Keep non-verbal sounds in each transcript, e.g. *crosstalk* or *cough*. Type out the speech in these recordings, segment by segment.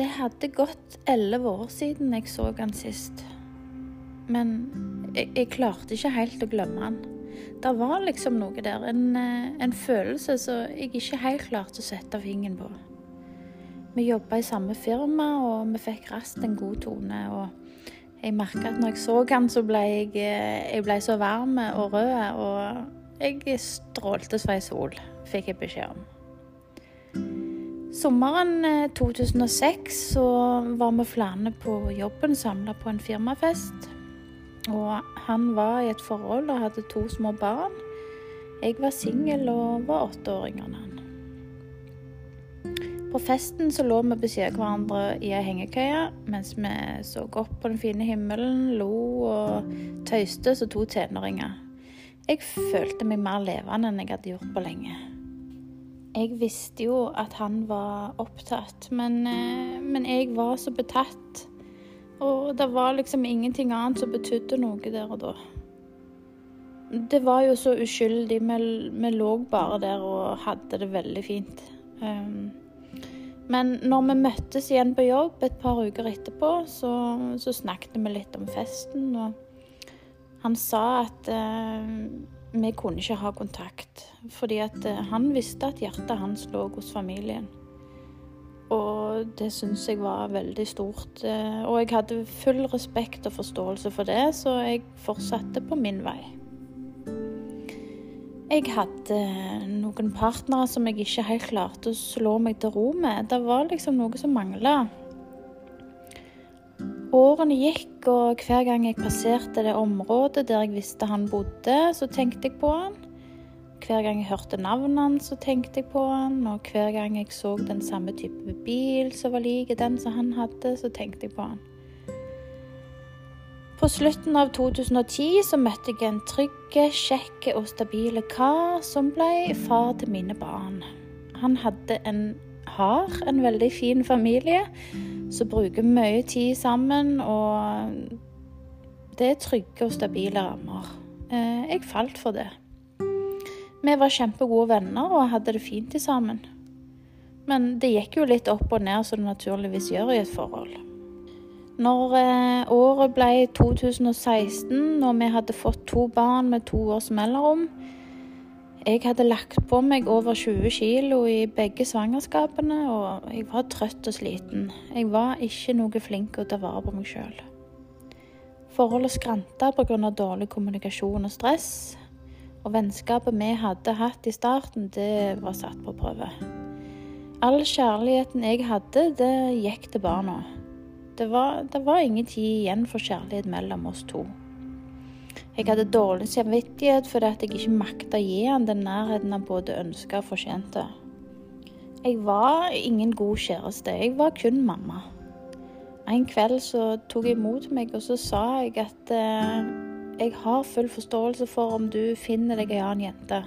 Det hadde gått elleve år siden jeg så han sist. Men jeg, jeg, klarte ikke helt å glemme han. Det var liksom noe der. En, eh, en følelse som jeg ikke helt klarte å sette fingeren på. Vi jobba i samme firma, og vi fikk raskt en god tone. Og jeg merka at når jeg så han, så ble jeg, eh, jeg ble så varm og rød. Og jeg strålte som ei sol, fikk jeg beskjed om. Sommeren 2006 eh, så var vi flere på jobben samla på en firmafest. Og han var i et forhold og hadde to små barn. Jeg var singel og var åtteåringen. han. På festen så lå vi siden av hverandre i ei hengekøye mens vi så opp på den fine himmelen, lo og tøyste som to tenåringer. Jeg følte meg mer levende enn jeg hadde gjort på lenge. Jeg visste jo at han var opptatt, men, eh, men jeg var så betatt og det var liksom ingenting annet som betydde noe der og da. Det var jo så uskyldig. Vi, vi lå bare der og hadde det veldig fint. Um, men når vi møttes igjen på jobb et par uker etterpå, så, så snakket vi litt om festen. Og han sa at uh, vi kunne ikke ha kontakt, fordi uh, han visste at hjertet hans lå hos familien. Og det syns jeg var veldig stort. Eh, og jeg hadde full respekt og forståelse for det, så jeg fortsatte på min vei. Jeg hadde noen partnere som jeg ikke helt klarte å slå meg til ro med. Det var liksom noe som mangla. Årene gikk, og hver gang jeg passerte det området der jeg visste han bodde, så tenkte jeg på han. Hver gang jeg hørte navnet hans, så tenkte jeg på han, og hver gang jeg så den samme type bil som var lik den som han hadde, så tenkte jeg på han. På slutten av 2010 så møtte jeg en trygge, kjekke og stabile kar som ble far til mine barn. Han hadde en, har en veldig fin familie som bruker mye tid sammen, og det er trygge og stabile rammer. Eh, jeg falt for det. Vi var kjempegode venner og hadde det fint sammen. Men det gikk jo litt opp og ned, som det naturligvis gjør i et forhold. Når eh, året ble 2016 og vi hadde fått to barn med to års mellomrom Jeg hadde lagt på meg over 20 kilo i begge svangerskapene, og jeg var trøtt og sliten. Jeg var ikke noe flink til å ta vare på meg sjøl. Forholdet skranta pga. dårlig kommunikasjon og stress. Og vennskapet vi hadde hatt i starten, det var satt på prøve. All kjærligheten jeg hadde, det gikk til barna. Det var, det var ingen tid igjen for kjærlighet mellom oss to. Jeg hadde dårlig samvittighet fordi at jeg ikke makta gi han den nærheten han både ønska og fortjente. Jeg var ingen god kjæreste, jeg var kun mamma. En kveld så tok jeg imot meg, og så sa jeg at eh, jeg har full forståelse for om du finner deg ei annen jente.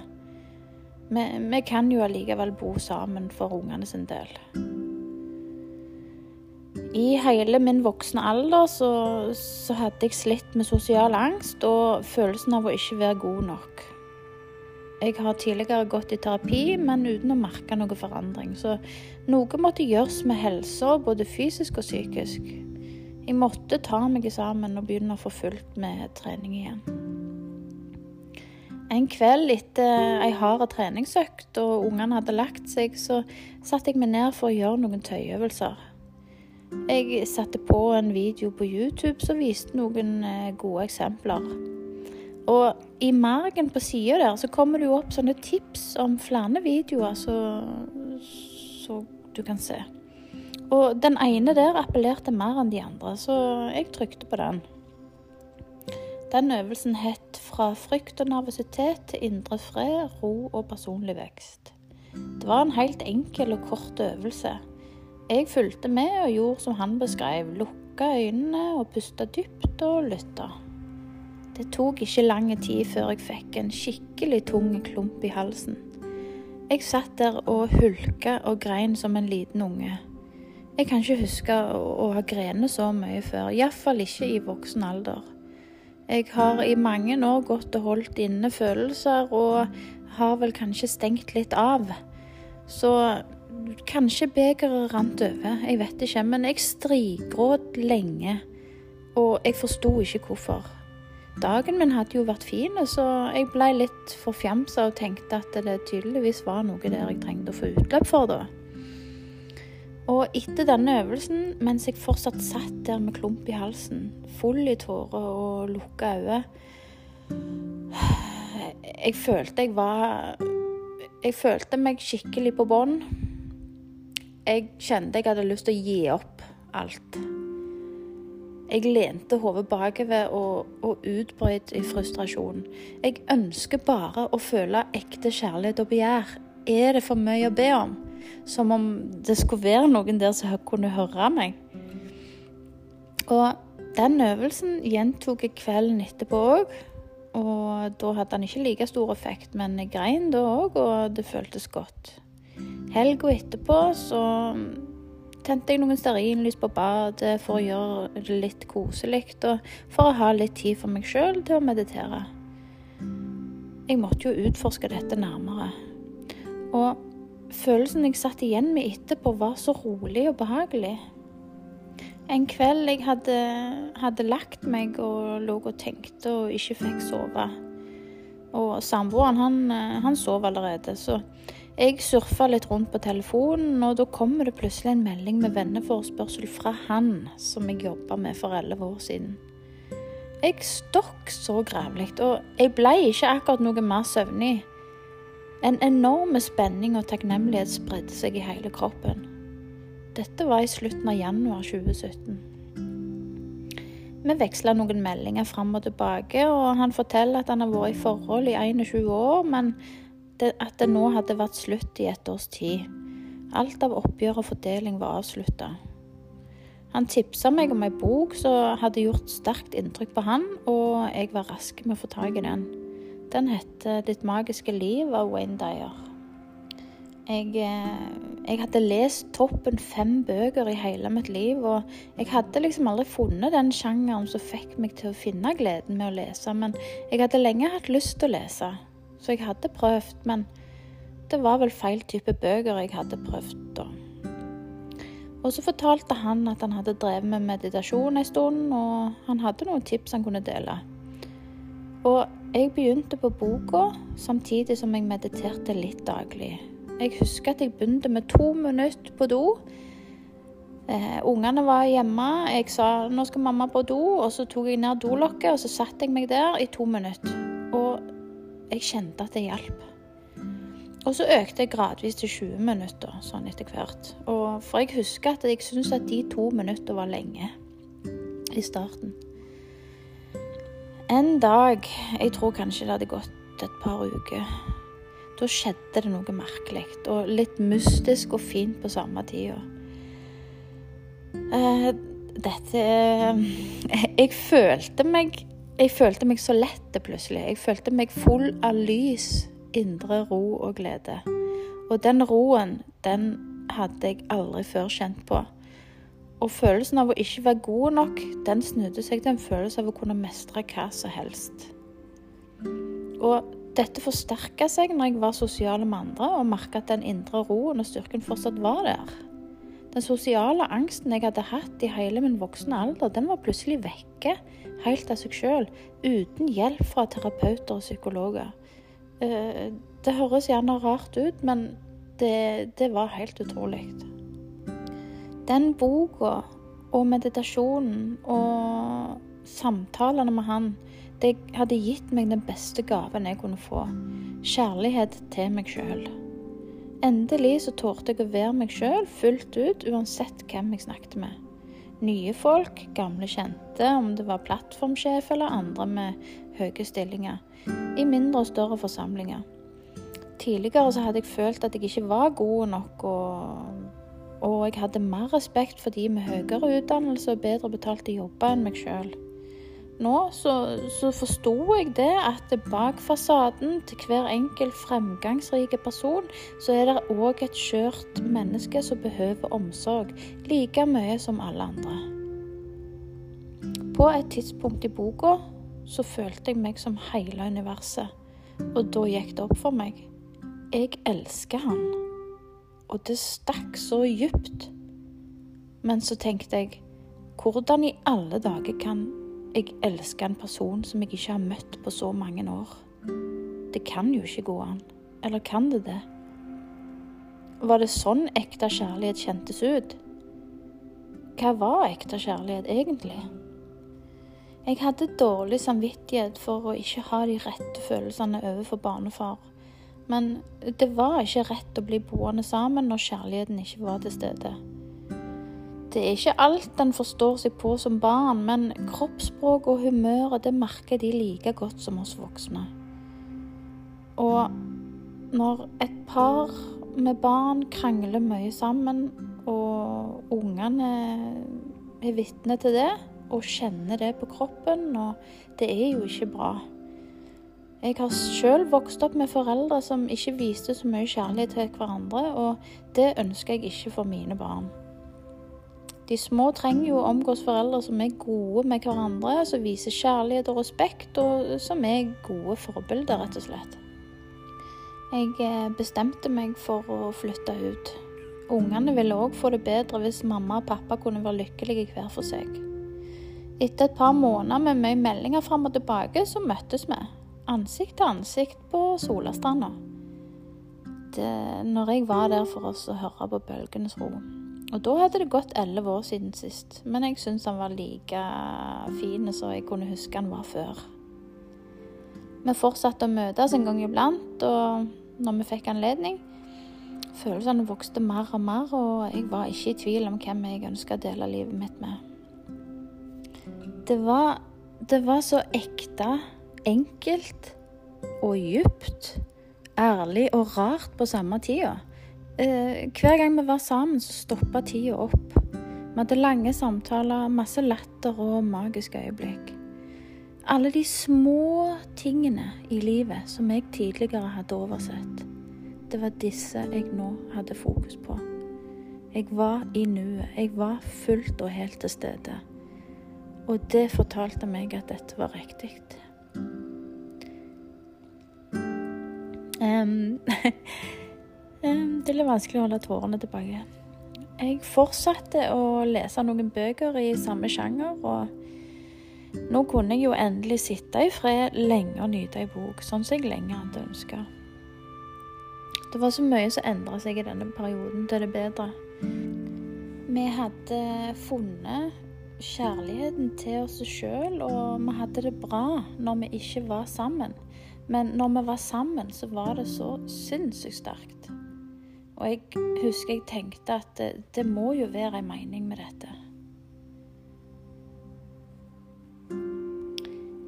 Vi, kan jo allikevel bo sammen for ungene sin del. I hele min voksne alder så, så hadde jeg slitt med sosial angst og følelsen av å ikke være god nok. Jeg har tidligere gått i terapi, men uten å merke noe forandring. Så noe måtte gjøres med helsa, både fysisk og psykisk. Jeg måtte ta meg sammen og begynne å få fulgt med trening igjen. En kveld etter ei hard treningsøkt og ungene hadde lagt seg, så satte jeg meg ned for å gjøre noen tøyøvelser. Jeg satte på en video på YouTube som viste noen eh, gode eksempler. Og i margen på sida der så kommer det jo opp sånne tips om flere videoer så, så du kan se. Og den ene der appellerte mer enn de andre, så jeg trykte på den. Den øvelsen het 'Fra frykt og nervøsitet til indre fred, ro og personlig vekst'. Det var en helt enkel og kort øvelse. Jeg fulgte med og gjorde som han beskrev, lukka øynene og pusta dypt og lytta. Det tok ikke lang tid før jeg fikk en skikkelig tung klump i halsen. Jeg satt der og hulka og grein som en liten unge. Jeg kan ikke huske å, ha grenet så mye før, iallfall ikke i voksen alder. Jeg har i mange år gått og holdt inne følelser, og har vel kanskje stengt litt av. Så kanskje begeret rant over, jeg vet ikke. Men jeg strigråt lenge, og jeg forsto ikke hvorfor. Dagen min hadde jo vært fin, så jeg ble litt forfjamsa og tenkte at det tydeligvis var noe der jeg trengte å få utløp for, da. Og etter denne øvelsen, mens jeg fortsatt satt der med klump i halsen, full i tårer og lukka øyne Jeg følte jeg var Jeg følte meg skikkelig på bånn. Jeg kjente jeg hadde lyst til å gi opp alt. Jeg lente hodet bakover og, og utbrøt i frustrasjon. Jeg ønsker bare å føle ekte kjærlighet og begjær. Er det for mye å be om? Som om det skulle være noen der som kunne høre meg. Og den øvelsen gjentok jeg kvelden etterpå òg. Og da hadde han ikke like stor effekt, men jeg grein da òg, og det føltes godt. Helga etterpå så tente jeg noen stearinlys på badet for å gjøre det litt koselig, og for å ha litt tid for meg sjøl til å meditere. Jeg måtte jo utforske dette nærmere. Og følelsen jeg satt igjen med etterpå, var så rolig og behagelig. En kveld jeg hadde, hadde lagt meg og lå og tenkte og ikke fikk sove. Og samboeren, han, han sov allerede, så jeg surfa litt rundt på telefonen, og da kommer det plutselig en melding med venneforespørsel fra han som jeg jobba med for elleve år siden. Jeg stokk så grævlig, og jeg ble ikke akkurat noe mer søvnig. En enorm spenning og takknemlighet spredde seg i hele kroppen. Dette var i slutten av januar 2017. Vi veksla noen meldinger fram og tilbake, og han forteller at han har vært i forhold i 21 år, men at det nå hadde vært slutt i et års tid. Alt av oppgjør og fordeling var avslutta. Han tipsa meg om ei bok som hadde gjort sterkt inntrykk på han, og jeg var rask med å få tak i den. Den heter 'Ditt magiske liv' av Wayne Dyer. Jeg, eh, jeg, hadde lest toppen fem bøker i hele mitt liv, og jeg hadde liksom aldri funnet den sjangeren som fikk meg til å finne gleden med å lese, men jeg hadde lenge hatt lyst til å lese, så jeg hadde prøvd, men det var vel feil type bøker jeg hadde prøvd da. Og så fortalte han at han hadde drevet med meditasjon en stund, og han hadde noen tips han kunne dele. Og jeg begynte på boka samtidig som jeg mediterte litt daglig. Jeg husker at jeg begynte med to minutter på do. Eh, ungene var hjemme. Jeg sa 'nå skal mamma på do', og så tok jeg ned dolokket og så satte jeg meg der i to minutter. Jeg kjente at det hjalp. Og så økte jeg gradvis til 20 minutter sånn etter hvert. Og for jeg husker at jeg syntes at de to minutter var lenge i starten. En dag, jeg tror kanskje det hadde gått et par uker, da skjedde det noe merkelig og litt mystisk og fint på samme tida. Uh, dette uh, *laughs* Jeg følte meg Jeg følte meg så lett plutselig. Jeg følte meg full av lys, indre ro og glede. Og den roen, den hadde jeg aldri før kjent på. Og følelsen av å ikke være god nok, den snudde seg til en følelse av å kunne mestre hva som helst. Og dette forsterka seg når jeg var sosial med andre og merka at den indre roen og styrken fortsatt var der. Den sosiale angsten jeg hadde hatt i hele min voksne alder, den var plutselig vekke, helt av seg sjøl, uten hjelp fra terapeuter og psykologer. Eh, det høres gjerne rart ut, men det, det var helt utrolig. Den boka og meditasjonen og samtalene med han, det hadde gitt meg den beste gaven jeg kunne få. Kjærlighet til meg sjøl. Endelig så torde jeg å være meg sjøl fullt ut, uansett hvem jeg snakket med. Nye folk, gamle kjente, om det var plattformsjef eller andre med høye stillinger. I mindre og større forsamlinger. Tidligere så hadde jeg følt at jeg ikke var god nok og og jeg hadde mer respekt for de med høyere utdannelse og bedre betalte jobber enn meg sjøl. Nå så, så forsto jeg det at bak fasaden til hver enkelt fremgangsrike person, så er det òg et skjørt menneske som behøver omsorg like mye som alle andre. På et tidspunkt i boka så følte jeg meg som hele universet, og da gikk det opp for meg. Jeg elsker han og det stakk så djupt. Men så tenkte jeg, hvordan i alle dager kan jeg elsker en person som jeg ikke har møtt på så mange år? Det kan jo ikke gå an. Eller kan det det? Var det sånn ekte kjærlighet kjentes ut? Hva var ekte kjærlighet egentlig? Jeg hadde dårlig samvittighet for å ikke ha de rette følelsene overfor barnefar. Men det var ikke rett å bli boende sammen når kjærligheten ikke var til stede. Det er ikke alt en forstår seg på som barn, men kroppsspråk og humøret det merker de like godt som oss voksne. Og når et par med barn krangler mye sammen, og ungene er vitne til det og kjenner det på kroppen, og det er jo ikke bra. Jeg har sjøl vokst opp med foreldre som ikke viste så mye kjærlighet til hverandre, og det ønsker jeg ikke for mine barn. De små trenger jo å omgås foreldre som er gode med hverandre, som viser kjærlighet og respekt, og som er gode forbilder, rett og slett. Jeg eh, bestemte meg for å flytte ut. Ungene ville òg få det bedre hvis mamma og pappa kunne være lykkelige hver for seg. Etter et par måneder med mye meldinger fram og tilbake, så møttes vi. Ansikt til ansikt på Solastranda. Når jeg var der for oss å høre på bølgenes ro. Og da hadde det gått elleve år siden sist, men jeg syns han var like fin som jeg kunne huske han var før. Vi fortsatte å møtes en gang iblant, og når vi fikk anledning Følelsene vokste mer og mer, og jeg var ikke i tvil om hvem jeg ønska å dele livet mitt med. Det var, det var så ekte, enkelt og djupt. Ærlig og rart på samme tida. Eh, hver gang vi var sammen, så stoppa tida opp. Vi hadde lange samtaler, masse latter og magiske øyeblikk. Alle de små tingene i livet som jeg tidligere hadde oversett. Det var disse jeg nå hadde fokus på. Jeg var i nuet. Jeg var fullt og helt til stede. Og det fortalte meg at dette var riktig. Um, *laughs* det er vanskelig å holde tårene tilbake. Jeg fortsatte å lese noen bøker i samme sjanger. og nå kunne jeg jo endelig sitte i fred lenge og nyte ei bok, sånn som jeg lenge hadde ønska. Det var så mye som endra seg i denne perioden til det bedre. Vi hadde funnet kjærligheten til oss sjøl, og vi hadde det bra når vi ikke var sammen. Men når vi var sammen, så var det så sinnssykt sterkt. Og jeg husker jeg tenkte at det, det må jo være en mening med dette.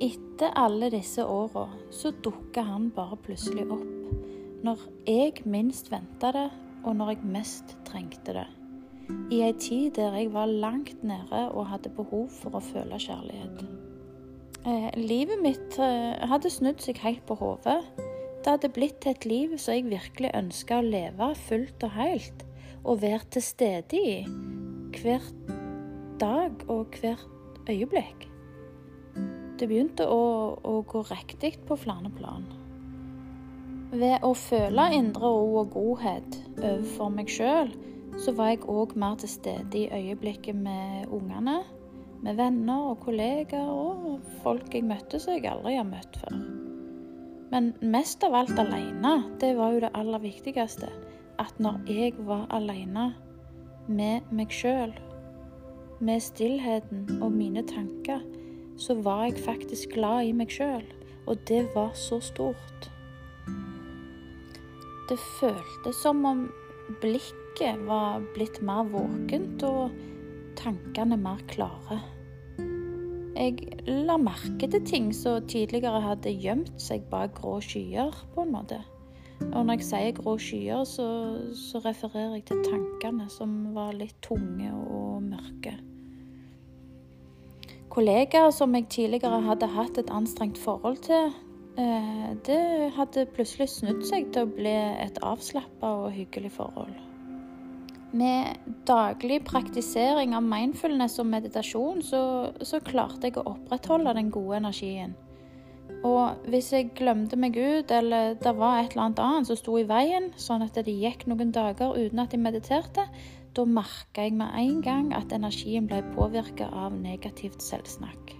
Etter alle disse åra så dukka han bare plutselig opp. Når jeg minst venta det, og når jeg mest trengte det. I ei tid der jeg var langt nede og hadde behov for å føle kjærlighet. Eh, livet mitt eh, hadde snudd seg helt på hodet. Det hadde blitt til et liv som jeg virkelig ønska å leve fullt og helt. Og være til stede i. Hver dag og hvert øyeblikk. Det begynte å, å gå riktig på flere plan. Ved å føle indre ro og godhet overfor meg sjøl, så var jeg òg mer til stede i øyeblikket med ungene, med venner og kollegaer og folk jeg møtte som jeg aldri har møtt før. Men mest av alt alene, det var jo det aller viktigste. At når jeg var alene med meg sjøl, med stillheten og mine tanker, så var jeg faktisk glad i meg sjøl. Og det var så stort. Det føltes som om blikket var blitt mer våkent og tankene mer klare. Jeg la merke til ting som tidligere hadde gjemt seg bak grå skyer, på en måte. Og når jeg sier grå skyer, så, så refererer jeg til tankene som var litt tunge og mørke. Kollegaer som jeg tidligere hadde hatt et anstrengt forhold til, eh, det hadde plutselig snudd seg til å bli et avslappa og hyggelig forhold. Med daglig praktisering av mindfulness og meditasjon så, så klarte jeg å opprettholde den gode energien. Og hvis jeg glemte meg ut, eller det var et eller annet annet som sto i veien, sånn at det gikk noen dager uten at jeg mediterte, da merka jeg med en gang at energien ble påvirka av negativt selvsnakk.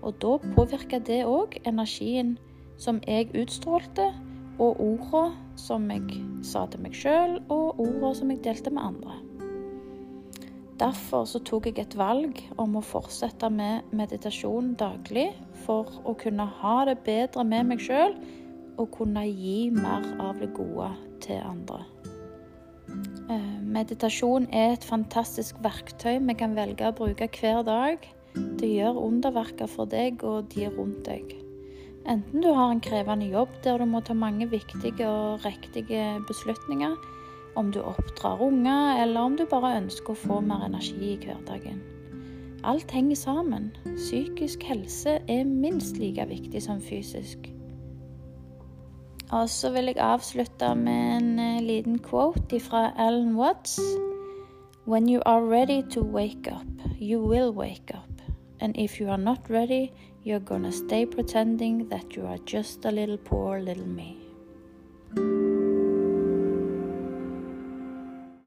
Og da påvirka det òg energien som jeg utstrålte, og orda som jeg sa til meg sjøl, og orda som jeg delte med andre. Derfor så tok jeg et valg om å fortsette med meditasjon daglig for å kunne ha det bedre med meg sjøl og kunne gi mer av det gode til andre. Eh, meditasjon er et fantastisk verktøy vi kan velge å bruke hver dag. Det gjør underverker for deg og de rundt deg. Enten du har en krevende jobb der du må ta mange viktige og riktige beslutninger, om du oppdrar unger, eller om du bare ønsker å få mer energi i hverdagen. Alt henger sammen. Psykisk helse er minst like viktig som fysisk. Og så vil jeg avslutte med en eh, liten quote fra Alan Watts. When you are ready to wake up, you will wake up. And if you are not ready, you're gonna stay pretending that you are just a little poor little me.